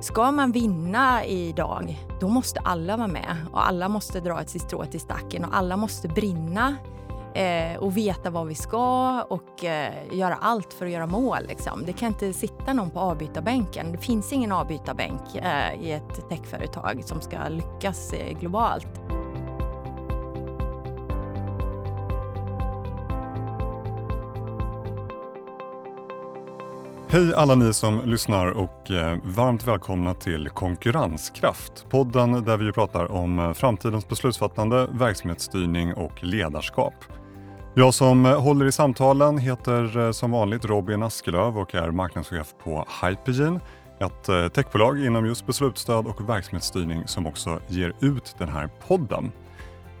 ska man vinna idag, då måste alla vara med och alla måste dra ett sitt strå till stacken och alla måste brinna eh, och veta vad vi ska och eh, göra allt för att göra mål. Liksom. Det kan inte sitta någon på avbytarbänken. Det finns ingen avbytarbänk eh, i ett techföretag som ska lyckas eh, globalt. Hej alla ni som lyssnar och eh, varmt välkomna till Konkurrenskraft. Podden där vi pratar om eh, framtidens beslutsfattande, verksamhetsstyrning och ledarskap. Jag som eh, håller i samtalen heter som vanligt Robin Askelöv och är marknadschef på Hypergene, ett techbolag inom just beslutsstöd och verksamhetsstyrning som också ger ut den här podden.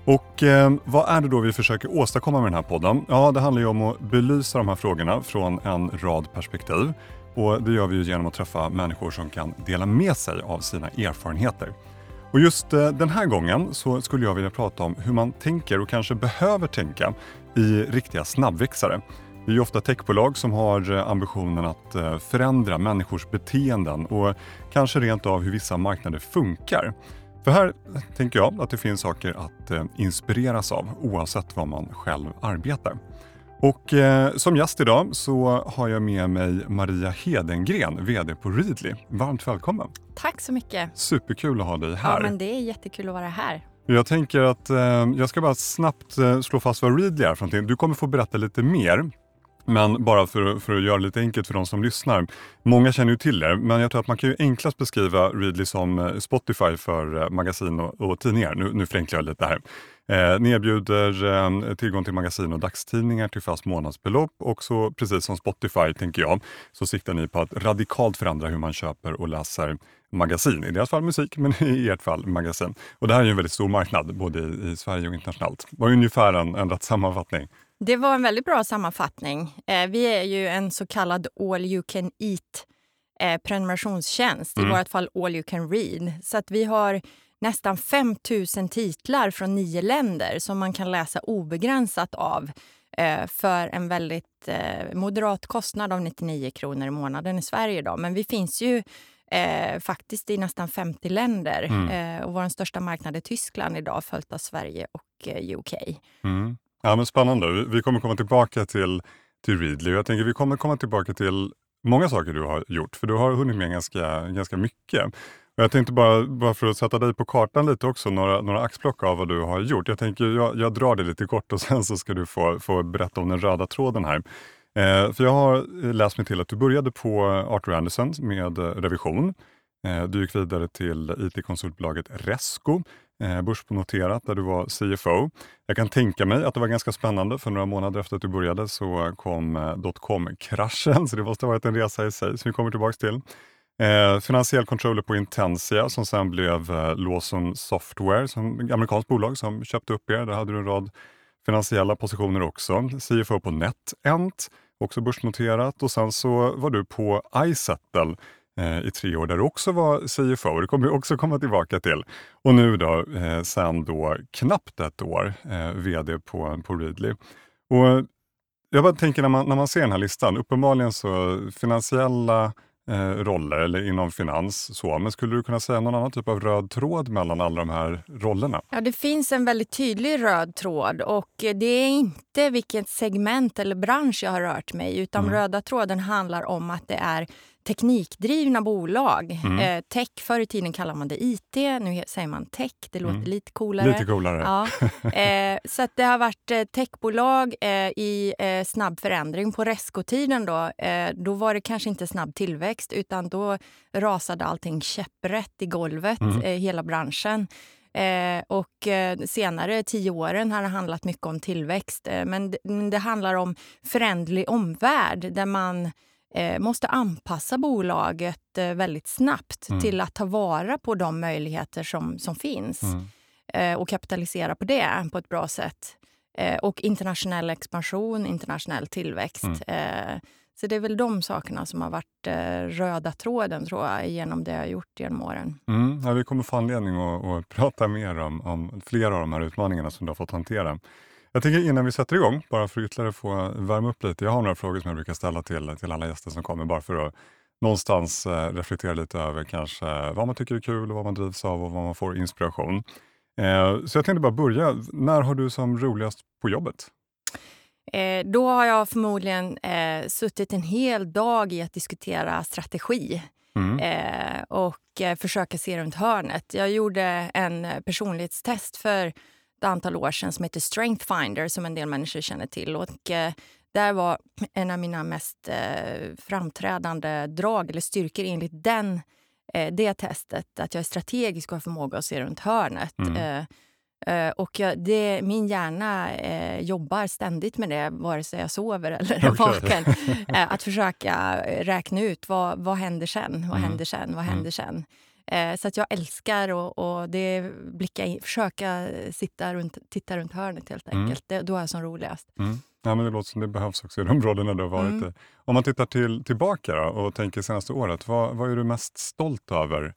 Och eh, vad är det då vi försöker åstadkomma med den här podden? Ja, det handlar ju om att belysa de här frågorna från en rad perspektiv. Och det gör vi ju genom att träffa människor som kan dela med sig av sina erfarenheter. Och just eh, den här gången så skulle jag vilja prata om hur man tänker och kanske behöver tänka i riktiga snabbväxare. Det är ju ofta techbolag som har eh, ambitionen att eh, förändra människors beteenden och kanske rent av hur vissa marknader funkar. För här tänker jag att det finns saker att eh, inspireras av oavsett var man själv arbetar. Och eh, som gäst idag så har jag med mig Maria Hedengren, VD på Readly. Varmt välkommen! Tack så mycket! Superkul att ha dig här. Ja, men det är jättekul att vara här. Jag tänker att eh, jag ska bara snabbt eh, slå fast vad Readly är för någonting. Du kommer få berätta lite mer men bara för, för att göra det lite enkelt för de som lyssnar. Många känner ju till er, men jag tror att man kan ju enklast beskriva Readly som eh, Spotify för eh, magasin och, och tidningar. Nu, nu förenklar jag lite här. Eh, ni erbjuder eh, tillgång till magasin och dagstidningar till fast månadsbelopp och så precis som Spotify, tänker jag, så siktar ni på att radikalt förändra hur man köper och läser magasin. I deras fall musik, men i ert fall magasin. Och det här är ju en väldigt stor marknad, både i, i Sverige och internationellt. Det var ungefär en, en rätt sammanfattning. Det var en väldigt bra sammanfattning. Eh, vi är ju en så kallad all you can eat eh, prenumerationstjänst, mm. i vårt fall all you can read. Så att vi har nästan 5 000 titlar från nio länder som man kan läsa obegränsat av eh, för en väldigt moderat kostnad av 99 kronor i månaden i Sverige. Då. Men vi finns ju eh, faktiskt i nästan 50 länder. Mm. Eh, och vår största marknad är Tyskland idag, följt av Sverige och UK. Mm. Ja, men spännande. Vi kommer komma tillbaka till, till Readly. Jag tänker vi kommer komma tillbaka till många saker du har gjort, för du har hunnit med ganska, ganska mycket. Och jag tänkte bara, bara för att sätta dig på kartan lite också, några, några axplock av vad du har gjort. Jag tänker jag, jag drar det lite kort och sen så ska du få, få berätta om den röda tråden här. Eh, för jag har läst mig till att du började på Arthur Anderson med revision. Eh, du gick vidare till IT-konsultbolaget Resco eh, börsnoterat där du var CFO. Jag kan tänka mig att det var ganska spännande för några månader efter att du började så kom eh, dotcom-kraschen, så det måste ha varit en resa i sig som vi kommer tillbaka till. Eh, finansiell controller på Intensia som sen blev eh, Lawson Software, som ett amerikanskt bolag som köpte upp er. Där hade du en rad finansiella positioner också. CFO på NetEnt, också börsnoterat och sen så var du på iSettle Eh, i tre år där du också var CFO. Det kommer vi också komma tillbaka till. Och nu då, eh, sen då knappt ett år, eh, VD på, på Readly. Och jag bara tänker när man, när man ser den här listan, uppenbarligen så finansiella eh, roller eller inom finans. Så. Men skulle du kunna säga någon annan typ av röd tråd mellan alla de här rollerna? Ja, det finns en väldigt tydlig röd tråd och det är inte vilket segment eller bransch jag har rört mig i utan mm. röda tråden handlar om att det är teknikdrivna bolag. Mm. Eh, tech, förr i tiden kallade man det IT, nu säger man tech. Det låter mm. lite coolare. Lite coolare. Ja. Eh, så att det har varit eh, techbolag eh, i eh, snabb förändring. På Resco-tiden då, eh, då var det kanske inte snabb tillväxt utan då rasade allting käpprätt i golvet, mm. hela branschen. Eh, och eh, senare tio åren har det handlat mycket om tillväxt. Eh, men, det, det handlar om föränderlig omvärld där man måste anpassa bolaget eh, väldigt snabbt mm. till att ta vara på de möjligheter som, som finns mm. eh, och kapitalisera på det på ett bra sätt. Eh, och internationell expansion, internationell tillväxt. Mm. Eh, så det är väl de sakerna som har varit eh, röda tråden tror jag, genom det jag har gjort genom åren. Mm, ja, vi kommer få anledning att, att prata mer om, om flera av de här utmaningarna som du har fått hantera. Jag tänker innan vi sätter igång, bara för att ytterligare få värma upp lite. Jag har några frågor som jag brukar ställa till, till alla gäster som kommer, bara för att någonstans eh, reflektera lite över kanske vad man tycker är kul och vad man drivs av och vad man får inspiration. Eh, så jag tänkte bara börja. När har du som roligast på jobbet? Eh, då har jag förmodligen eh, suttit en hel dag i att diskutera strategi mm. eh, och eh, försöka se runt hörnet. Jag gjorde en personlighetstest för ett antal år sedan som heter Strength Finder som en del människor känner till. Och, eh, där var en av mina mest eh, framträdande drag eller styrkor enligt den, det testet att jag är strategisk och har förmåga att se runt hörnet. Mm. Och jag, det, min hjärna jobbar ständigt med det, vare sig jag sover eller är vaken. Att försöka räkna ut vad, vad händer sen, vad mm. händer sen, vad mm. händer sen. så att jag älskar och, och det blicka in, försöka sitta runt, titta runt hörnet helt mm. enkelt. Mm. Det, då är jag som roligast. Mm. Ja, men det låter som det behövs också i de områdena du har varit mm. Om man tittar till, tillbaka då, och tänker senaste året, vad, vad är du mest stolt över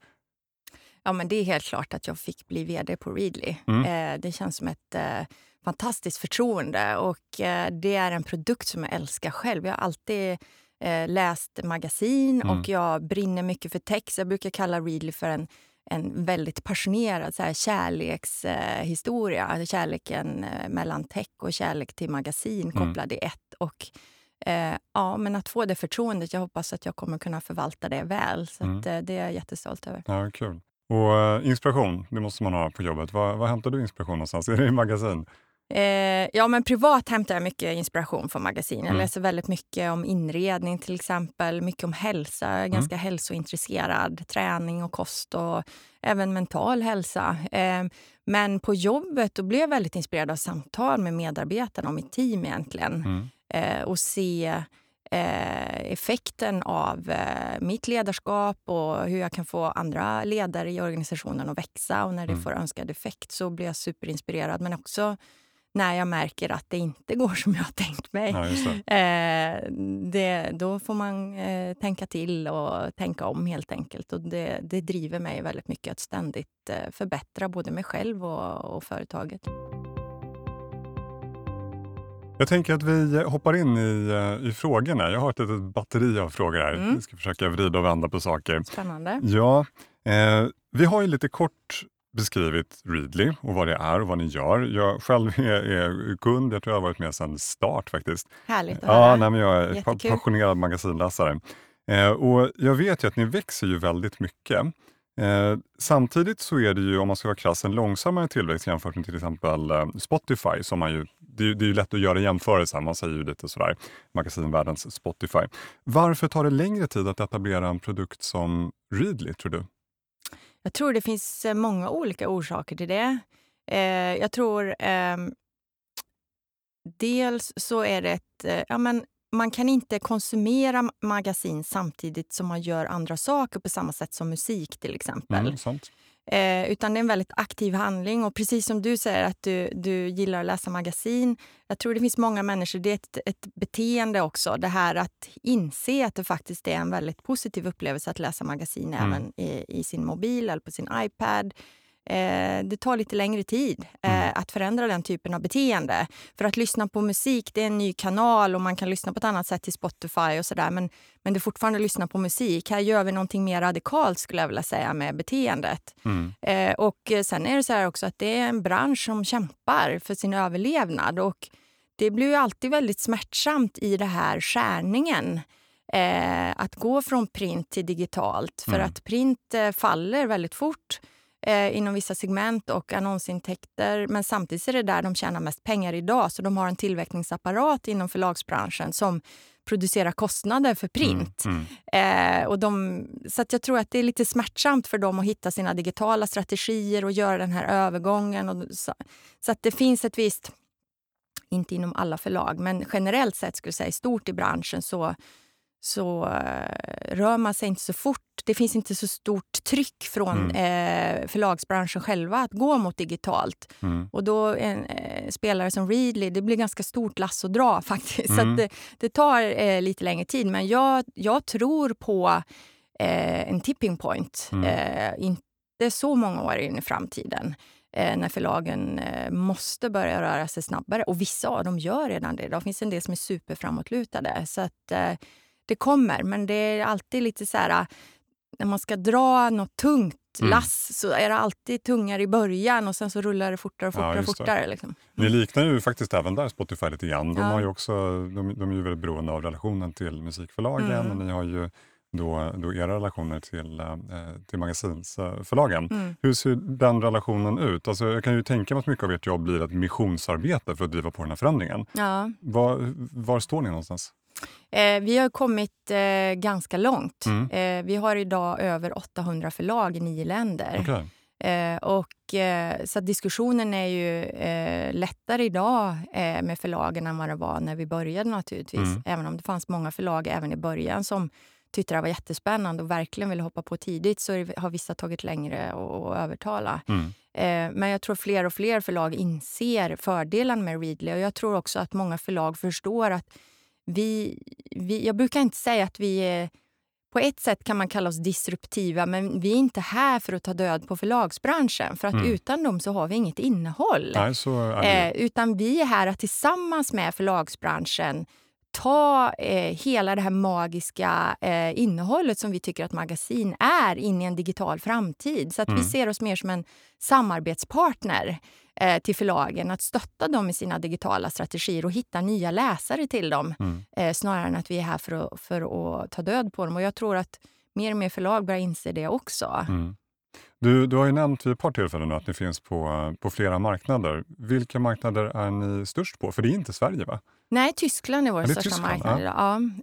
Ja, men det är helt klart att jag fick bli vd på Readly. Mm. Eh, det känns som ett eh, fantastiskt förtroende och eh, det är en produkt som jag älskar själv. Jag har alltid eh, läst magasin mm. och jag brinner mycket för text. Jag brukar kalla Readly för en, en väldigt passionerad så här, kärlekshistoria. Eh, Kärleken eh, mellan tech och kärlek till magasin mm. kopplad i ett. Och, Eh, ja, men att få det förtroendet, jag hoppas att jag kommer kunna förvalta det väl. Så mm. att, eh, det är jag jättestolt över. Ja, kul. Och uh, inspiration, det måste man ha på jobbet. Var, var hämtar du inspiration någonstans? Är det i magasin? Eh, ja, men privat hämtar jag mycket inspiration från magasin. Jag mm. läser väldigt mycket om inredning till exempel, mycket om hälsa. Jag är mm. ganska hälsointresserad. Träning och kost och även mental hälsa. Eh, men på jobbet då blir jag väldigt inspirerad av samtal med medarbetarna och mitt team egentligen. Mm. Eh, och se eh, effekten av eh, mitt ledarskap och hur jag kan få andra ledare i organisationen att växa. Och när det mm. får önskad effekt så blir jag superinspirerad. Men också när jag märker att det inte går som jag har tänkt mig. Ja, det. Eh, det, då får man eh, tänka till och tänka om helt enkelt. Och det, det driver mig väldigt mycket att ständigt eh, förbättra både mig själv och, och företaget. Jag tänker att vi hoppar in i, eh, i frågorna. Jag har ett litet batteri av frågor här. Mm. Vi ska försöka vrida och vända på saker. Spännande. Ja, eh, vi har ju lite kort beskrivit Readly och vad det är och vad ni gör. Jag själv är, är kund, jag tror jag har varit med sedan start faktiskt. Härligt att ja, höra. Nej, men jag är Jättekul. passionerad magasinläsare. Eh, och jag vet ju att ni växer ju väldigt mycket. Eh, samtidigt så är det ju, om man ska vara krass, en långsammare tillväxt jämfört med till exempel eh, Spotify. Som man ju, det, är, det är ju lätt att göra jämförelser, man säger ju lite sådär, magasinvärldens Spotify. Varför tar det längre tid att etablera en produkt som Readly, tror du? Jag tror det finns eh, många olika orsaker till det. Eh, jag tror eh, dels så är det ett... Eh, ja, men man kan inte konsumera magasin samtidigt som man gör andra saker på samma sätt som musik till exempel. Mm, eh, utan det är en väldigt aktiv handling. Och precis som du säger att du, du gillar att läsa magasin. Jag tror det finns många människor, det är ett, ett beteende också. Det här att inse att det faktiskt är en väldigt positiv upplevelse att läsa magasin mm. även i, i sin mobil eller på sin iPad. Eh, det tar lite längre tid eh, mm. att förändra den typen av beteende. För att lyssna på musik, det är en ny kanal och man kan lyssna på ett annat sätt till Spotify och sådär. Men, men det är fortfarande att lyssna på musik. Här gör vi någonting mer radikalt skulle jag vilja säga med beteendet. Mm. Eh, och sen är det så också att det är en bransch som kämpar för sin överlevnad. Och det blir ju alltid väldigt smärtsamt i det här skärningen. Eh, att gå från print till digitalt. För mm. att print eh, faller väldigt fort eh, inom vissa segment och annonsintäkter. Men samtidigt är det där de tjänar mest pengar idag. Så de har en tillverkningsapparat inom förlagsbranschen som producerar kostnader för print. Mm, mm. Eh, och de, så jag tror att det är lite smärtsamt för dem att hitta sina digitala strategier och göra den här övergången. Och, så, så att det finns ett visst, inte inom alla förlag, men generellt sett skulle säga stort i branschen så så uh, rör man sig inte så fort. Det finns inte så stort tryck från mm. eh, förlagsbranschen själva att gå mot digitalt. Mm. Och då en eh, spelare som Readly, det blir ganska stort lass att dra faktiskt. Mm. Så det, det, tar eh, lite längre tid. Men jag, jag tror på eh, en tipping point. Mm. Eh, inte så många år in i framtiden när förlagen måste börja röra sig snabbare. Och vissa av dem gör redan det. Det finns en del som är superframåtlutade. Så att, det kommer, men det är alltid lite så här... När man ska dra något tungt Mm. lass så är det alltid tungare i början och sen så rullar det fortare och Ja, fortare. det. fortare liksom. Ni liknar ju faktiskt även där Spotify lite grann. De, Ja. har ju också, de, de är ju väldigt beroende av relationen till musikförlagen Mm. och ni har ju då, då era relationer till, eh, till magasinsförlagen. Mm. Hur ser den relationen ut? Alltså, jag kan ju tänka mig att mycket av ert jobb blir ett missionsarbete för att driva på den här förändringen. Ja. Var, var står ni någonstans? Eh, vi har kommit eh, ganska långt. Mm. Eh, vi har idag över 800 förlag i nio länder. Okej. Eh, och, eh, så diskussionen är ju eh, lättare idag med förlagen än vad det var när vi började naturligtvis. Mm. Även om det fanns många förlag även i början som tyckte det var jättespännande och verkligen ville hoppa på tidigt så har vissa tagit längre att övertala. Mm. Men jag tror fler och fler förlag inser fördelen med Readly och jag tror också att många förlag förstår att vi, vi... Jag brukar inte säga att vi är på ett sätt kan man kalla oss disruptiva, men vi är inte här för att ta död på förlagsbranschen. För att Mm. utan dem så har vi inget innehåll. Nej. Eh, utan vi är här att tillsammans med förlagsbranschen ta eh, hela det här magiska eh, innehållet som vi tycker att magasin är in i en digital framtid. Så att Mm. vi ser oss mer som en samarbetspartner till förlagen. Att stötta dem i sina digitala strategier och hitta nya läsare till dem. Mm. Eh, snarare än att vi är här för att, för att ta död på dem. Och jag tror att mer och mer förlag börjar inse det också. Mm. Du, du har ju nämnt vid ett par tillfällen att ni finns på, på flera marknader. Vilka marknader är ni störst på? För det är inte Sverige va? Nej, Tyskland är vår är största Tyskland, marknad idag.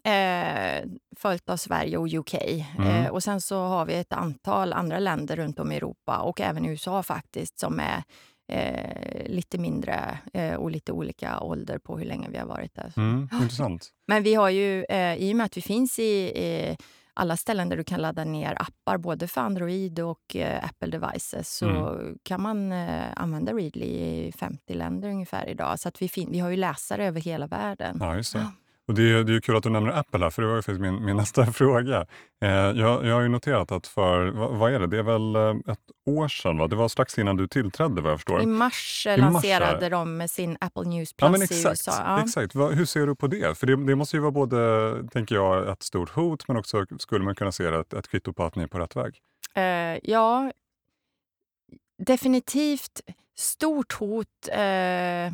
Ja. Eh, följt av Sverige och UK. Mm. Eh, och sen så har vi ett antal andra länder runt om i Europa och även i USA faktiskt som är eh, lite mindre eh, och lite olika ålder på hur länge vi har varit där. Mm, intressant. Men vi har ju, eh, i och med att vi finns i, i alla ställen där du kan ladda ner appar, både för Android och eh, Apple devices, så Mm. kan man eh, använda Readly i 50 länder ungefär idag. Så att vi, vi har ju läsare över hela världen. Ja, just det. Och det, är, det är kul att du nämner Apple här, för det var faktiskt min, min nästa fråga. Eh, jag, jag har ju noterat att för, vad, vad är det, det är väl eh, ett år sedan, va? det var strax innan du tillträdde vad jag förstår. I mars I mars, lanserade ja. de sin Apple News Plus Ja, men i exakt. USA. Ja. exakt. Vad, hur ser du på det? För det, det måste ju vara både, tänker jag, ett stort hot, men också skulle man kunna se det ett, ett kvitto på att ni är på rätt väg. Eh, ja, definitivt stort hot eh,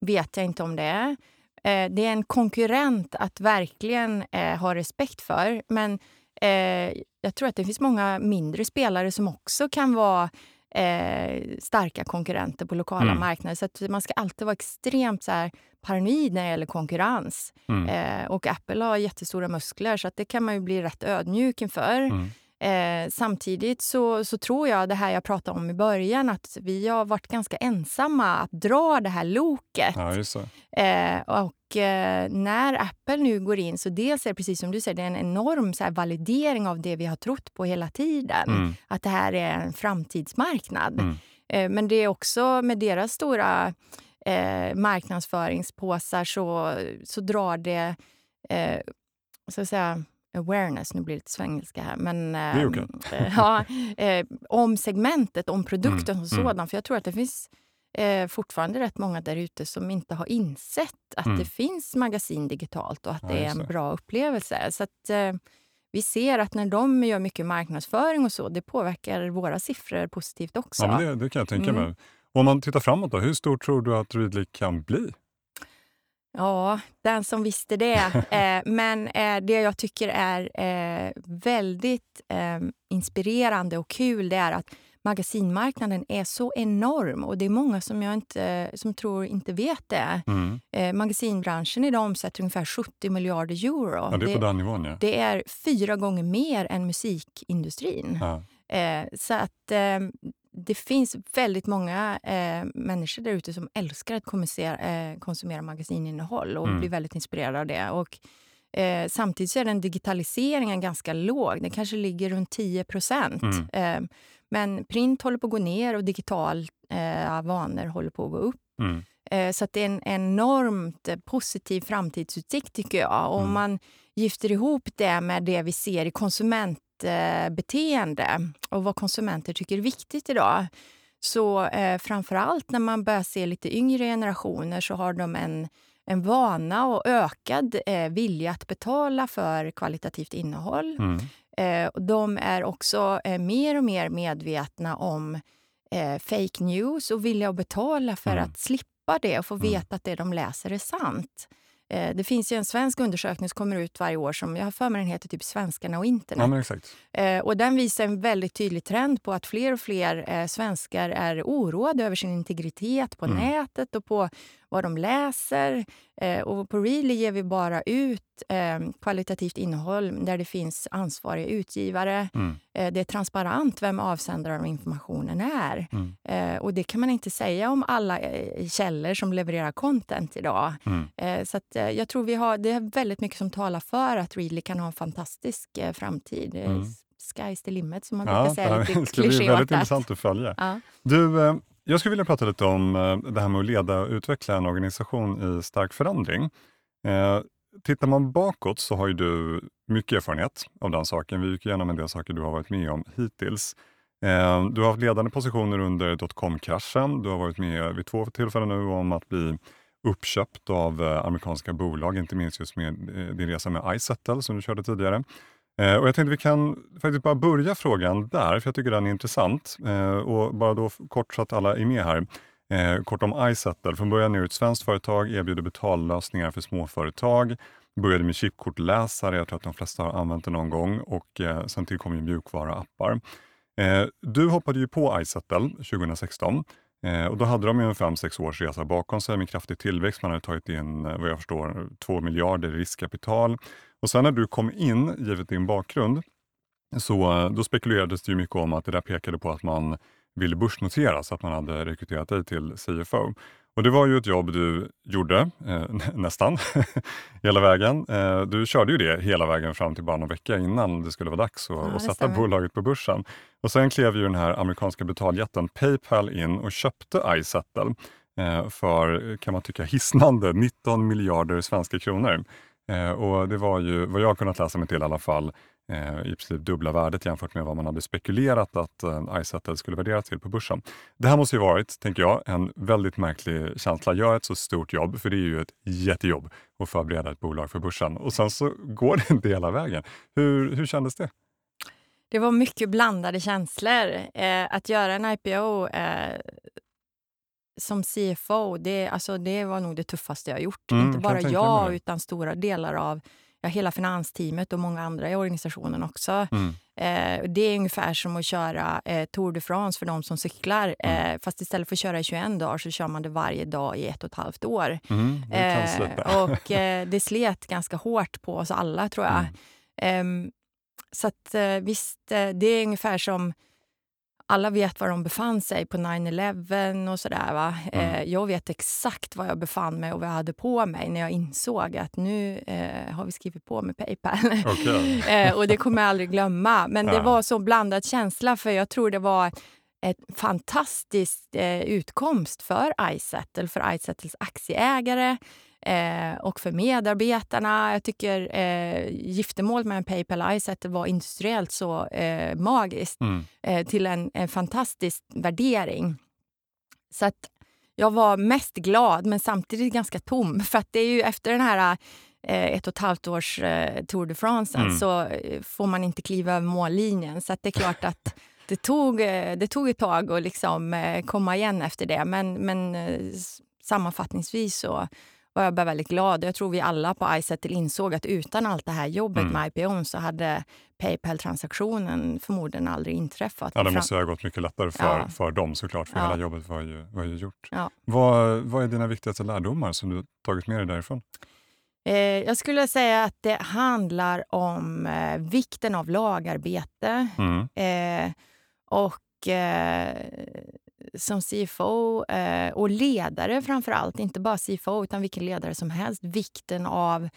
vet jag inte om det är. Eh, det är en konkurrent att verkligen eh, ha respekt för. Men eh, jag tror att det finns många mindre spelare som också kan vara eh, starka konkurrenter på lokala Mm. marknader. Så att man ska alltid vara extremt så här, paranoid när det gäller konkurrens. Mm. Eh, och Apple har jättestora muskler, så att det kan man ju bli rätt ödmjuk inför. Mm. Eh, samtidigt så, så tror jag det här jag pratade om i början, att vi har varit ganska ensamma att dra det här loket. Ja. Eh, och eh, när Apple nu går in, så dels är det precis som du säger, det är en enorm så här, validering av det vi har trott på hela tiden. Mm. Att det här är en framtidsmarknad. Mm. Eh, men det är också med deras stora eh, marknadsföringspåsar så, så drar det eh, så att säga, awareness, nu blir det lite svengelska här, men eh, okej. eh, ja, eh, om segmentet, om produkten Mm, som mm. sådan. För jag tror att det finns eh, fortfarande rätt många där ute som inte har insett att Mm. det finns magasin digitalt och att Ja, det är en bra upplevelse. Så att, eh, vi ser att när de gör mycket marknadsföring och så, det påverkar våra siffror positivt också. Ja, men det, det kan jag tänka Mm. mig. Om man tittar framåt då, hur stor tror du att Readly kan bli? Ja, den som visste det. eh, men eh, det jag tycker är eh, väldigt eh, inspirerande och kul det är att magasinmarknaden är så enorm och det är många som jag inte, som tror inte vet det. Mm. Eh, magasinbranschen idag omsätter ungefär 70 miljarder euro. Ja, det är på den nivån ja. det är fyra gånger mer än musikindustrin. ja. Eh, så att eh, det finns väldigt många eh, människor där ute som älskar att konsumera, eh, konsumera magasinnehåll och Mm. blir väldigt inspirerade av det. Och, eh, samtidigt så är den digitaliseringen ganska låg. Den kanske ligger runt 10 procent. Mm. Eh, men print håller på att gå ner och digitala eh, vanor håller på att gå upp. Mm. Eh, Så det är en enormt positiv framtidsutsikt tycker jag. Om Mm. man gifter ihop det med det vi ser i konsumentbeteende och vad konsumenter tycker är viktigt idag. Så eh, framför allt när man börjar se lite yngre generationer så har de en en vana och ökad eh, vilja att betala för kvalitativt innehåll. Mm. Eh, de är också eh, mer och mer medvetna om eh, fake news och vilja att betala för Mm. att slippa det och få Mm. veta att det de läser är sant. Eh, det finns ju en svensk undersökning som kommer ut varje år som jag har för mig den heter typ Svenskarna och internet. Ja. Eh, och den visar en väldigt tydlig trend på att fler och fler eh, svenskar är oroade över sin integritet på Mm. nätet och på vad de läser. Eh, och på Readly ger vi bara ut eh, kvalitativt innehåll där det finns ansvariga utgivare. Mm. Eh, det är transparent vem avsändaren av informationen är. Mm. Eh, och det kan man inte säga om alla eh, källor som levererar content idag. Mm. Eh, så att, jag tror vi har, det är väldigt mycket som talar för att Readly kan ha en fantastisk framtid. Mm. Sky's the limit, som man Ja, brukar säga det lite här ska bli väldigt intressant att följa. Ja. Du, jag skulle vilja prata lite om eh, det här med att leda och utveckla en organisation i stark förändring. Eh, Tittar man bakåt så har ju du mycket erfarenhet av den saken. Vi gick igenom en del saker du har varit med om hittills. Eh, Du har haft ledande positioner under dotcom-kraschen. Du har varit med vid två tillfällen nu om att bli uppköpt av eh, amerikanska bolag, inte minst just med eh, din resa med iSettle som du körde tidigare. Eh, Och jag tänkte vi kan faktiskt bara börja frågan där, för jag tycker den är intressant. Eh, Och bara då kort så att alla är med här. Eh, kort om iSettle. Från början är det ett svenskt företag, erbjuder betallösningar för småföretag. Började med chipkortläsare, jag tror att de flesta har använt det någon gång. Och eh, sen tillkom ju mjukvara-appar. Eh, du hoppade ju på iSettle 2016. Eh, och då hade de ju en 5-6 års resa bakom sig med kraftig tillväxt. Man hade tagit in, eh, vad jag förstår, 2 miljarder i riskkapital. Och sen när du kom in, givet din bakgrund, så eh, då spekulerades det ju mycket om att det där pekade på att man ville börsnoteras, att man hade rekryterat dig till CFO. Och det var ju ett jobb du gjorde, eh, nästan, hela vägen. Eh, du körde ju det hela vägen fram till bara någon vecka innan det skulle vara dags att, Ja, att sätta stämmer. bolaget på börsen. Och sen klev ju den här amerikanska betaljätten Paypal in och köpte iSettle eh, för, kan man tycka, hisnande 19 miljarder svenska kronor. Eh, och det var ju, vad jag kunnat läsa mig till i alla fall, eh, i princip dubbla värdet jämfört med vad man hade spekulerat att eh, iSettle skulle värderas till på börsen. Det här måste ju varit, tänker jag, en väldigt märklig känsla. Gör ett så stort jobb, för det är ju ett jättejobb att förbereda ett bolag för börsen. Och sen så går det inte hela vägen. Hur, hur kändes det? Det var mycket blandade känslor. Eh, att göra en IPO eh, som CFO, det, alltså, det var nog det tuffaste jag gjort. Mm, Inte bara jag utan stora delar av ja, hela finansteamet och många andra i organisationen också. Mm. Eh, det är ungefär som att köra eh, Tour de France för de som cyklar. Mm. Eh, fast istället för att köra i 21 dagar så kör man det varje dag i ett och ett halvt år. Mm, det Eh, och eh, det slet ganska hårt på oss alla, tror jag. Mm. Ehm, så att, eh, visst, det är ungefär som alla vet var de befann sig på 9-11 och sådär. Va? Mm. Eh, jag vet exakt var jag befann mig och vad jag hade på mig när jag insåg att nu eh, har vi skrivit på med Paypal. Okej. eh, och det kommer jag aldrig glömma. Men det Ja. var så blandad känsla för jag tror det var ett fantastiskt eh, utkomst för iSettle, för iSettles aktieägare eh, och för medarbetarna. Jag tycker eh, giftermålet med Paypal och iSettle var industriellt så eh, magiskt Mm. eh, till en, en fantastisk värdering. Så att jag var mest glad, men samtidigt ganska tom. För att det är ju efter den här eh, ett och ett halvt års eh, Tour de France Mm. så eh, får man inte kliva över mållinjen. Så det är klart att det tog, det tog ett tag att liksom, komma igen efter det. Men, men sammanfattningsvis så var jag bara väldigt glad. Jag tror vi alla på iSettle insåg att utan allt det här jobbet Mm. med IPOn så hade Paypal-transaktionen förmodligen aldrig inträffat. Ja, det måste ha gått mycket lättare för, Ja. för dem såklart, för Ja. hela jobbet var ju, var ju gjort. Ja. Vad, vad är dina viktigaste lärdomar som du tagit med dig därifrån? Eh, jag skulle säga att det handlar om eh, vikten av lagarbete Mm. eh, och som CFO eh, och ledare framför allt, inte bara CFO utan vilken ledare som helst, vikten av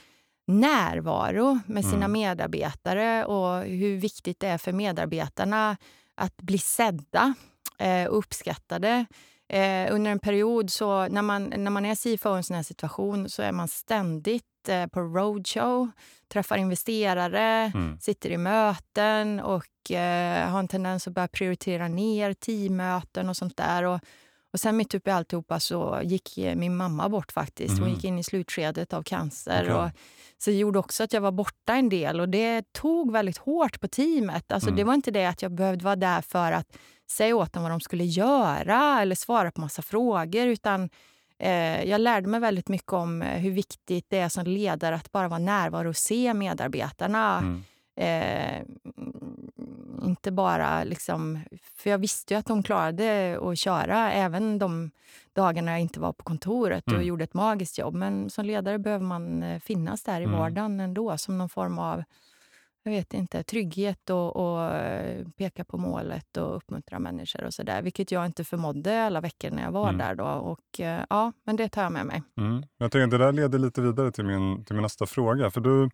närvaro med sina Mm. medarbetare och hur viktigt det är för medarbetarna att bli sedda eh, och uppskattade. Eh, under en period, så när man, när man är CFO i en sån här situation, så är man ständigt eh, på roadshow, träffar investerare, Mm. sitter i möten och eh, har en tendens att börja prioritera ner teammöten och sånt där. Och, Och sen mitt uppe i alltihopa så gick min mamma bort faktiskt. Hon Mhm. gick in i slutskedet av cancer. Okej. Och, så det gjorde också att jag var borta en del och det tog väldigt hårt på teamet. Alltså Mm. Det var inte det att jag behövde vara där för att säga åt dem vad de skulle göra eller svara på massa frågor utan eh, jag lärde mig väldigt mycket om eh, hur viktigt det är som ledare att bara vara närvarande och se medarbetarna. Mm. Eh, inte bara liksom... För jag visste ju att de klarade att köra även de dagarna jag inte var på kontoret och Mm. gjorde ett magiskt jobb. Men som ledare behöver man eh, finnas där i Mm. vardagen ändå som någon form av jag vet inte, trygghet och, och eh, peka på målet och uppmuntra människor och sådär. Vilket jag inte förmådde alla veckor när jag var Mm. där då. Och eh, ja, men det tar jag med mig. Mm. Jag tänker, det där leder lite vidare till min, till min nästa fråga. För du,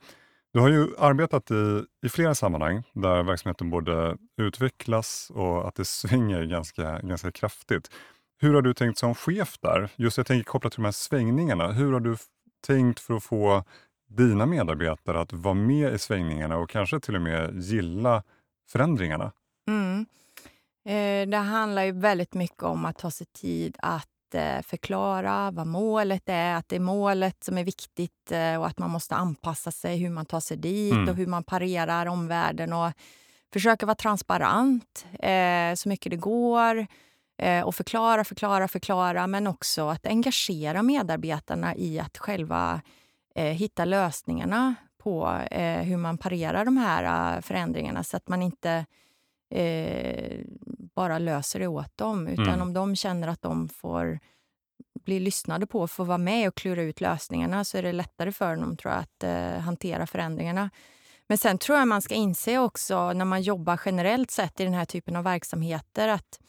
du har ju arbetat i, i flera sammanhang där verksamheten borde utvecklas och att det svänger ganska, ganska kraftigt. Hur har du tänkt som chef där? Just jag tänker kopplat till de här svängningarna. Hur har du tänkt för att få dina medarbetare att vara med i svängningarna och kanske till och med gilla förändringarna? Mm. Eh, det handlar ju väldigt mycket om att ta sig tid att eh, förklara vad målet är, att det är målet som är viktigt eh, och att man måste anpassa sig hur man tar sig dit Mm. och hur man parerar omvärlden och försöka vara transparent så mycket det går och förklara, förklara, förklara men också att engagera medarbetarna i att själva hitta lösningarna på eh, hur man parerar de här eh, förändringarna så att man inte eh, bara löser det åt dem. Utan Mm. om de känner att de får bli lyssnade på, får vara med och klura ut lösningarna så är det lättare för dem tror jag, att eh, hantera förändringarna. Men sen tror jag man ska inse också när man jobbar generellt sett i den här typen av verksamheter att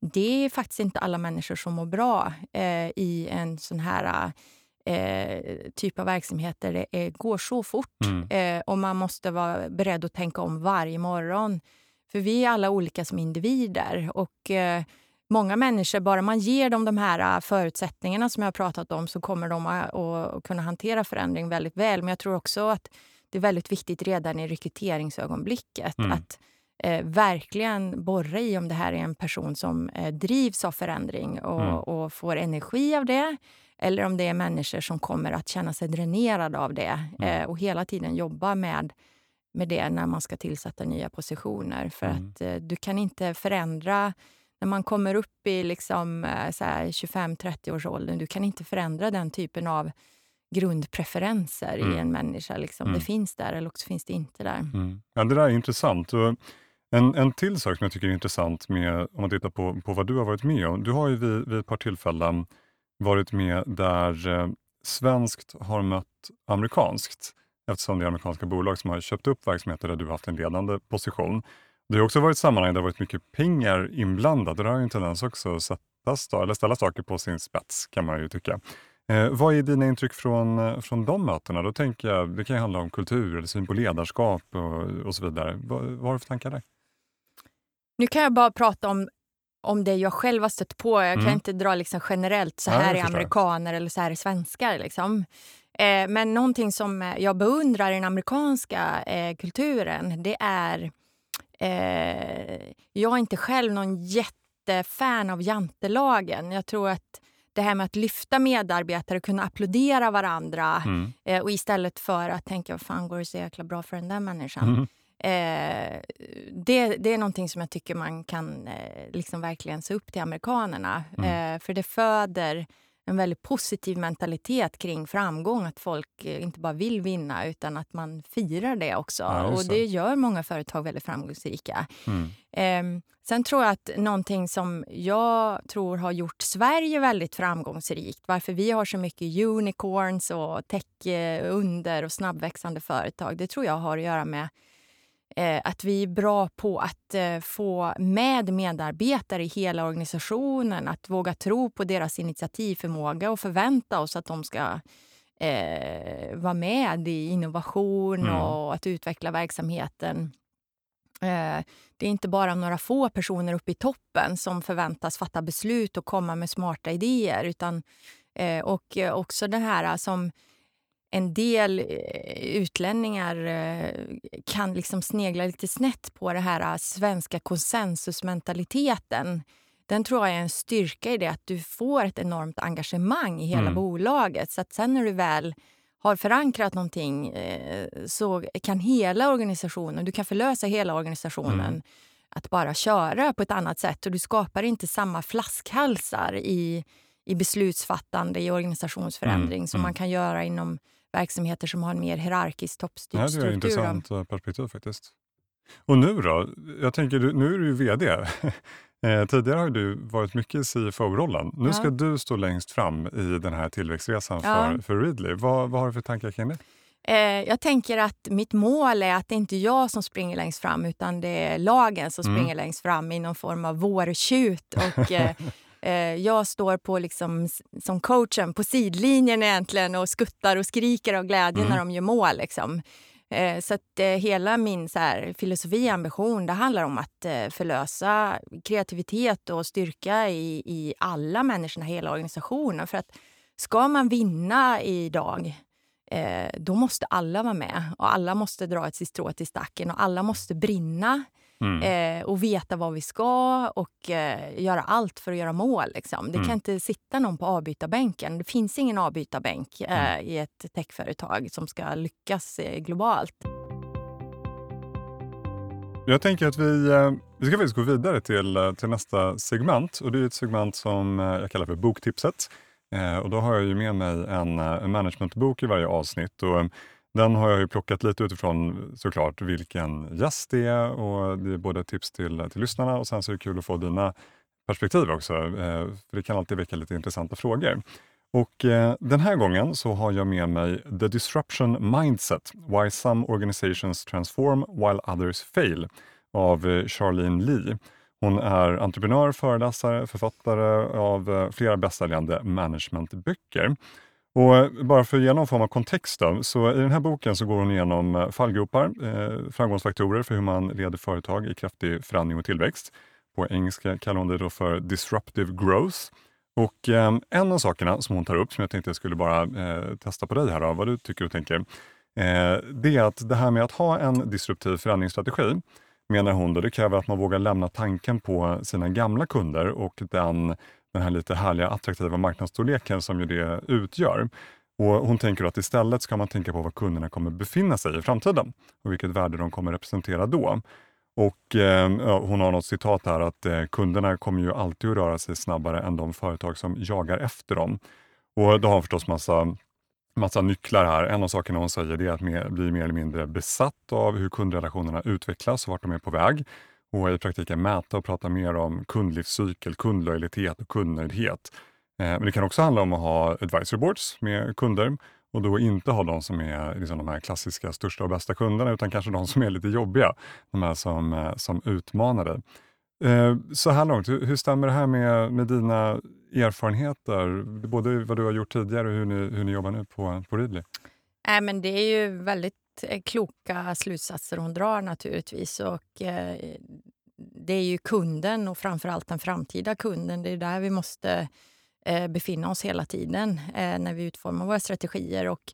det är faktiskt inte alla människor som mår bra eh, i en sån här eh, typ av verksamhet där det eh, går så fort. Mm. Eh, och man måste vara beredd att tänka om varje morgon. För vi är alla olika som individer. Och eh, många människor, bara man ger dem de här eh, förutsättningarna som jag har pratat om så kommer de att, att kunna hantera förändring väldigt väl. Men jag tror också att det är väldigt viktigt redan i rekryteringsögonblicket Mm. att eh, verkligen borra i om det här är en person som eh, drivs av förändring och, Mm. och får energi av det eller om det är människor som kommer att känna sig dränerade av det Mm. eh, och hela tiden jobba med, med det när man ska tillsätta nya positioner. För Mm. att eh, du kan inte förändra när man kommer upp i liksom, eh, så här 25-30 års åldern, du kan inte förändra den typen av grundpreferenser Mm. i en människa. Liksom. Mm. Det finns där eller också finns det inte där. Mm. Ja, det där är intressant. En, en till sak som jag tycker är intressant med, om man tittar på, på vad du har varit med om. Du har ju vid, vid ett par tillfällen varit med där eh, svenskt har mött amerikanskt eftersom det är amerikanska bolag som har köpt upp verksamheter där du har haft en ledande position. Det har också varit sammanhang där det har varit mycket pengar inblandade. Det har ju en tendens också att sätta, eller ställa saker på sin spets kan man ju tycka. Eh, vad är dina intryck från, eh, från de mötena? Då tänker jag, det kan ju handla om kultur eller syn på ledarskap och, och så vidare. Vad, vad har du för tankar där? Nu kan jag bara prata om, om det jag själv har stött på. Jag Mm. kan inte dra liksom generellt så Ja, här jag är amerikaner eller så här är svenskar. Liksom. Eh, men någonting som eh, jag beundrar i den amerikanska eh, kulturen det är... Eh, jag är inte själv någon jättefan av jantelagen. Jag tror att det här med att lyfta medarbetare, kunna applådera varandra Mm. eh, och istället för att tänka vad fan går det så jäkla bra för den där människan. Mm. Eh, det, det är någonting som jag tycker man kan eh, liksom verkligen se upp till amerikanerna. Mm. Eh, för det föder en väldigt positiv mentalitet kring framgång. Att folk eh, inte bara vill vinna utan att man firar det också. Ja, och det. gör många företag väldigt framgångsrika. Mm. Eh, sen tror jag att någonting som jag tror har gjort Sverige väldigt framgångsrikt, varför vi har så mycket unicorns och tech-under och snabbväxande företag, det tror jag har att göra med eh, att vi är bra på att eh, få med medarbetare i hela organisationen, att våga tro på deras initiativförmåga och förvänta oss att de ska eh, vara med i innovation Mm. och att utveckla verksamheten. Eh, det är inte bara några få personer uppe i toppen som förväntas fatta beslut och komma med smarta idéer. Utan, eh, och eh, också det här som en del eh, utlänningar eh, kan liksom snegla lite snett på det här eh, svenska konsensusmentaliteten. den tror jag är en styrka i det att du får ett enormt engagemang i hela Mm. bolaget. Så att sen när du väl har förankrat någonting så kan hela organisationen, du kan förlösa hela organisationen Mm. att bara köra på ett annat sätt och du skapar inte samma flaskhalsar i, i beslutsfattande, i organisationsförändring Mm, som mm. man kan göra inom verksamheter som har en mer hierarkisk toppstyrd Ja, det är struktur. ett intressant eh, perspektiv faktiskt. Och nu då? Jag tänker, nu är du ju VD. Eh, Tidigare har du varit mycket i CFO-rollen. Nu Ja. ska du stå längst fram i den här tillväxtresan Ja. för, för Readly. Vad, vad har du för tankar kring det? Eh, jag tänker att mitt mål är att det inte är jag som springer längst fram utan det är lagen som Mm. springer längst fram i någon form av vårtjut. Och, jag står på liksom, som coachen på sidlinjen egentligen och skuttar och skriker av glädje Mm. när de gör mål. Liksom. Eh, så att eh, hela min så här, filosofi och ambition det handlar om att eh, förlösa kreativitet och styrka i, i alla människorna, hela organisationen. För att ska man vinna idag eh, då måste alla vara med. Och alla måste dra ett sitt strå till stacken och alla måste brinna Mm. eh, och veta vad vi ska och eh, göra allt för att göra mål. Liksom. Det Mm. kan inte sitta någon på avbytarbänken. Det finns ingen avbytarbänk eh, Mm. i ett techföretag som ska lyckas eh, globalt. Jag tänker att vi, eh, vi ska faktiskt gå vidare till, eh, till nästa segment. Och Det är ett segment som jag kallar för Boktipset. Och då har jag ju med mig en, en managementbok i varje avsnitt. Och den har jag ju plockat lite utifrån såklart vilken gäst det är. Och det är både tips till, till lyssnarna och sen så är det kul att få dina perspektiv också. eh, För det kan alltid väcka lite intressanta frågor. Och eh, Den här gången så har jag med mig The Disruption Mindset, Why Some Organizations Transform While Others Fail av eh, Charlene Lee. Hon är entreprenör, föreläsare, författare av eh, flera bästsäljande managementböcker. Och eh, bara för att ge någon form av kontext då, så i den här boken så går hon igenom eh, fallgropar, eh, framgångsfaktorer för hur man leder företag i kraftig förändring och tillväxt. På engelska kallar hon det då för disruptive growth. Och eh, en av sakerna som hon tar upp, som jag tänkte jag skulle bara eh, testa på dig här, då, vad du tycker och tänker, eh, det är att det här med att ha en disruptiv förändringsstrategi, menar hon, då, det kräver att man vågar lämna tanken på sina gamla kunder och den, den här lite härliga attraktiva marknadsstorleken som ju det utgör. Och hon tänker att istället ska man tänka på var kunderna kommer befinna sig i framtiden och vilket värde de kommer representera då. Och eh, Hon har något citat här att eh, kunderna kommer ju alltid att röra sig snabbare än de företag som jagar efter dem. Och Då har hon förstås massa, massa nycklar här. En av sakerna hon säger är att bli mer eller mindre besatt av hur kundrelationerna utvecklas och vart de är på väg. Och i praktiken mäta och prata mer om kundlivscykel, kundlojalitet och kundnöjdhet. Eh, men det kan också handla om att ha advisory boards med kunder och då inte ha de som är liksom de här klassiska största och bästa kunderna utan kanske de som är lite jobbiga, de här som, eh, som utmanar dig. Eh, så här långt, hur stämmer det här med, med dina erfarenheter? Både vad du har gjort tidigare och hur ni, hur ni jobbar nu på, på Readly? Äh, men det är ju väldigt kloka slutsatser hon drar naturligtvis. Och, eh, det är ju kunden och framförallt den framtida kunden. Det är där vi måste eh, befinna oss hela tiden eh, när vi utformar våra strategier. Och,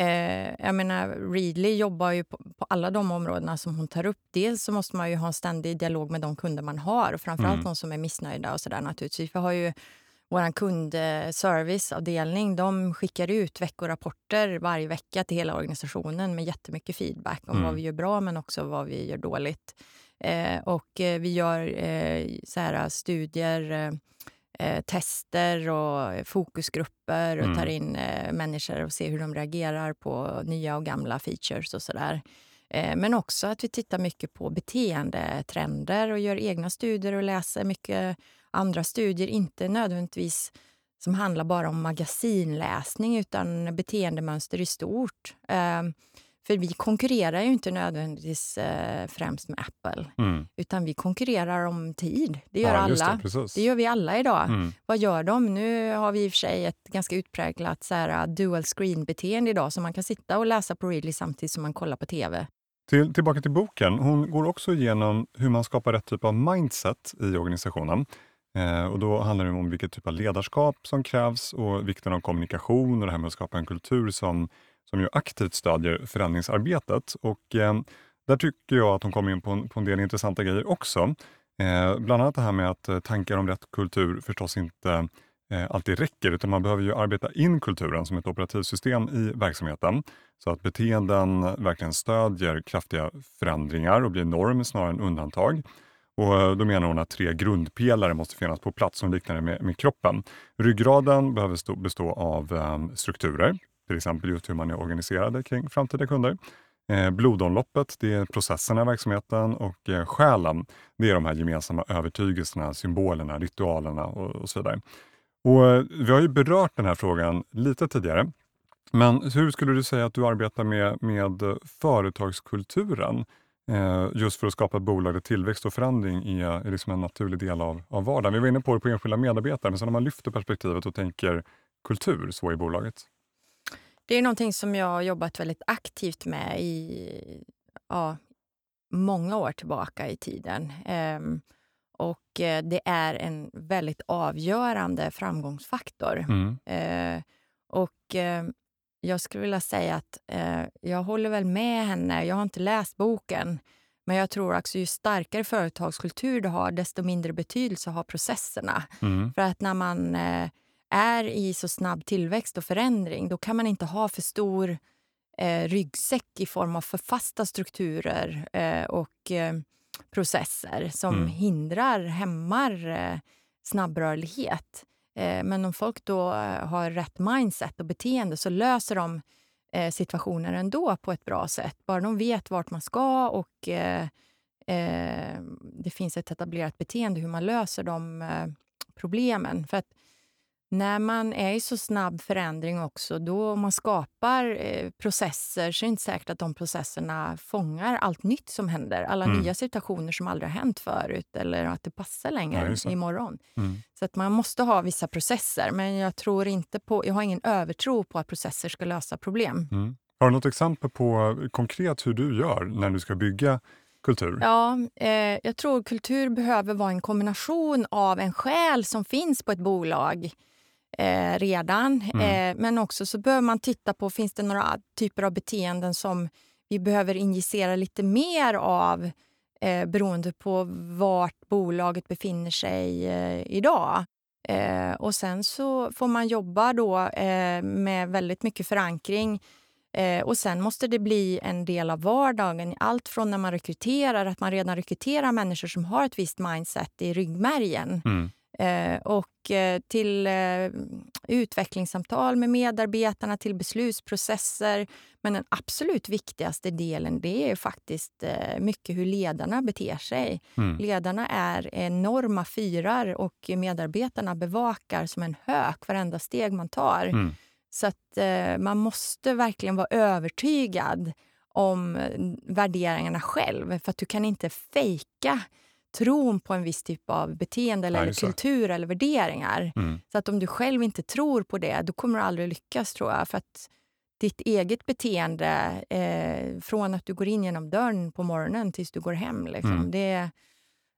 eh, jag menar, Readly jobbar ju på, på alla de områdena som hon tar upp. Dels så måste man ju ha en ständig dialog med de kunder man har och framförallt Mm. de som är missnöjda och sådär naturligtvis. Vi har ju vår kundserviceavdelning de skickar ut veckorapporter varje vecka till hela organisationen med jättemycket feedback om Mm. vad vi gör bra men också vad vi gör dåligt. Eh, och eh, vi gör eh, så här, studier, eh, tester och fokusgrupper och Mm. tar in eh, människor och ser hur de reagerar på nya och gamla features och sådär. Men också att vi tittar mycket på beteendetrender och gör egna studier och läser mycket andra studier, inte nödvändigtvis som handlar bara om magasinläsning utan beteendemönster i stort. Eh, för vi konkurrerar ju inte nödvändigtvis eh, främst med Apple, Mm. utan vi konkurrerar om tid. Det gör Ja, alla. Det. Det gör vi alla idag. Mm. Vad gör de? Nu har vi i och för sig ett ganska utpräglat så här, dual screen-beteende idag så man kan sitta och läsa på Readly samtidigt som man kollar på tv. Till, tillbaka till boken. Hon går också igenom hur man skapar rätt typ av mindset i organisationen. Eh, och Då handlar det om vilket typ av ledarskap som krävs och vikten av kommunikation och det här med att skapa en kultur som, som ju aktivt stödjer förändringsarbetet. Och, eh, där tycker jag att hon kommer in på en, på en del intressanta grejer också. Eh, bland annat det här med att eh, tankar om rätt kultur förstås inte eh, alltid räcker, utan man behöver ju arbeta in kulturen som ett operativsystem i verksamheten, så att beteenden verkligen stödjer kraftiga förändringar och blir norm snarare än undantag. Och eh, då menar hon att tre grundpelare måste finnas på plats som liknar det med, med kroppen. Ryggraden behöver stå, bestå av eh, strukturer, till exempel just hur man är organiserade kring framtida kunder. Eh, blodomloppet, det är processerna i verksamheten och eh, själen, det är de här gemensamma övertygelserna, symbolerna, ritualerna och, och så vidare. Och, eh, vi har ju berört den här frågan lite tidigare. Men hur skulle du säga att du arbetar med, med eh, företagskulturen? Eh, just för att skapa bolag där tillväxt och förändring är, är liksom en naturlig del av, av vardagen. Vi var inne på det på enskilda medarbetare, men sen när man lyfter perspektivet och tänker kultur så i bolaget. Det är någonting som jag har jobbat väldigt aktivt med i ja, många år tillbaka i tiden. Ehm, och eh, det är en väldigt avgörande framgångsfaktor. Mm. Eh, och eh, jag skulle vilja säga att eh, jag håller väl med henne. Jag har inte läst boken, men jag tror också ju starkare företagskultur du har, desto mindre betydelse har processerna. Mm. För att när man eh, är i så snabb tillväxt och förändring, då kan man inte ha för stor eh, ryggsäck i form av för fasta strukturer eh, och eh, processer som Mm. hindrar, hämmar eh, snabbrörlighet. Eh, men om folk då eh, har rätt mindset och beteende så löser de eh, situationer ändå på ett bra sätt. Bara de vet vart man ska och eh, eh, det finns ett etablerat beteende hur man löser de eh, problemen. För att när man är i så snabb förändring också, då om man skapar eh, processer så är det inte säkert att de processerna fångar allt nytt som händer. Alla Mm. nya situationer som aldrig har hänt förut eller att det passar Ja, längre det. imorgon. Mm. Så att man måste ha vissa processer, men jag, tror inte på, jag har ingen övertro på att processer ska lösa problem. Mm. Har du något exempel på konkret hur du gör när du ska bygga kultur? Ja, eh, jag tror kultur behöver vara en kombination av en själ som finns på ett bolag eh, redan. Mm. Eh, men också så behöver man titta på, finns det några typer av beteenden som vi behöver injicera lite mer av eh, beroende på vart bolaget befinner sig eh, idag. Eh, och sen så får man jobba då eh, med väldigt mycket förankring och sen måste det bli en del av vardagen. Allt från när man rekryterar, att man redan rekryterar människor som har ett visst mindset i ryggmärgen. Mm. Eh, och eh, till eh, utvecklingssamtal med medarbetarna, till beslutsprocesser. Men den absolut viktigaste delen det är faktiskt mycket hur ledarna beter sig. Mm. Ledarna är enorma fyrar och medarbetarna bevakar som en hök varenda steg man tar. Mm. Så att man måste verkligen vara övertygad om värderingarna själv. För att du kan inte fejka tron på en viss typ av beteende eller, det. kultur eller värderingar. Mm. Så att om du själv inte tror på det, då kommer du aldrig lyckas tror jag. För att ditt eget beteende, eh, från att du går in genom dörren på morgonen tills du går hem, liksom, Mm. det,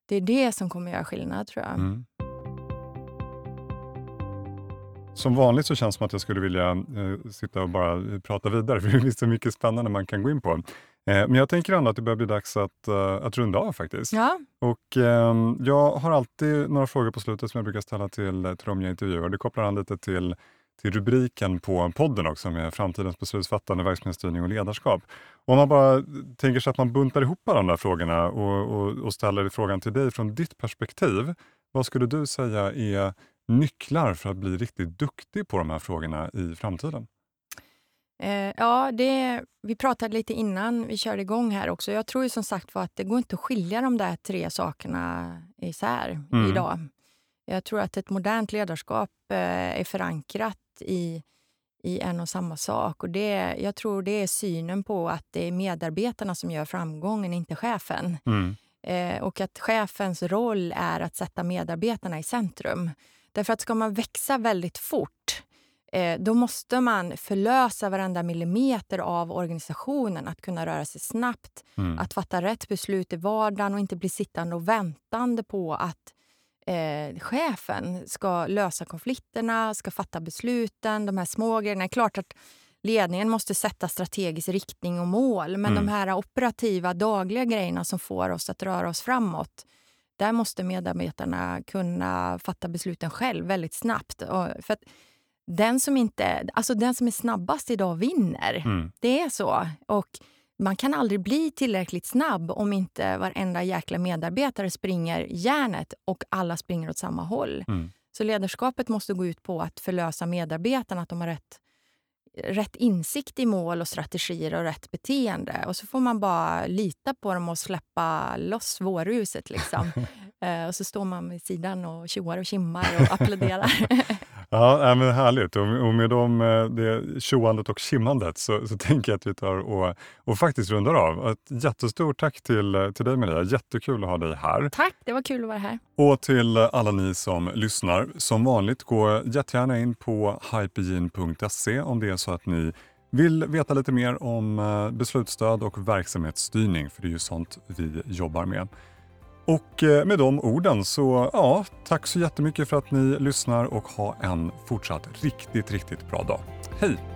det är det som kommer göra skillnad tror jag. Mm. Som vanligt så känns det som att jag skulle vilja eh, sitta och bara eh, prata vidare, för det finns så mycket spännande man kan gå in på. Eh, men jag tänker ändå att det börjar bli dags att, eh, att runda av faktiskt. Ja, Och, ehm, jag har alltid några frågor på slutet som jag brukar ställa till, till de jag intervjuar. Det kopplar an lite till, till rubriken på podden också med framtidens beslutsfattande, verksamhetsstyrning och ledarskap. Om man bara tänker sig att man buntar ihop alla de där frågorna och, och, och ställer frågan till dig från ditt perspektiv. Vad skulle du säga är nycklar för att bli riktigt duktig på de här frågorna i framtiden? Eh, ja, det, vi pratade lite innan vi körde igång här också. Jag tror ju som sagt var att det går inte att skilja de där tre sakerna isär Mm. idag. Jag tror att ett modernt ledarskap eh, är förankrat i, i en och samma sak. Och det, jag tror det är synen på att det är medarbetarna som gör framgången, inte chefen. Mm. Eh, och att chefens roll är att sätta medarbetarna i centrum. Därför att ska man växa väldigt fort eh, då måste man förlösa varenda millimeter av organisationen. Att kunna röra sig snabbt, Mm. att fatta rätt beslut i vardagen och inte bli sittande och väntande på att eh, chefen ska lösa konflikterna, ska fatta besluten, de här små grejerna. Klart att ledningen måste sätta strategisk riktning och mål men Mm. de här operativa, dagliga grejerna som får oss att röra oss framåt där måste medarbetarna kunna fatta besluten själv väldigt snabbt. För att den som, inte, alltså den som är snabbast idag vinner. Mm. Det är så. Och man kan aldrig bli tillräckligt snabb om inte varenda jäkla medarbetare springer järnet och alla springer åt samma håll. Mm. Så ledarskapet måste gå ut på att förlösa medarbetarna, att de har rätt, rätt insikt i mål och strategier och rätt beteende. Och så får man bara lita på dem och släppa loss vårruset. Liksom. eh, och så står man vid sidan och tjoar och kimmar och applåderar. Ja, men härligt. Och med de, eh, det tjoandet och kimmandet så, så tänker jag att vi tar och, och faktiskt rundar av. Ett jättestort tack till, eh, till dig Maria. Jättekul att ha dig här. Tack, det var kul att vara här. Och till alla ni som lyssnar. Som vanligt, gå jättegärna in på hypergene.se om det är så att ni vill veta lite mer om eh, beslutsstöd och verksamhetsstyrning, för det är ju sånt vi jobbar med. Och eh, med de orden så, ja, tack så jättemycket för att ni lyssnar och ha en fortsatt riktigt, riktigt bra dag. Hej!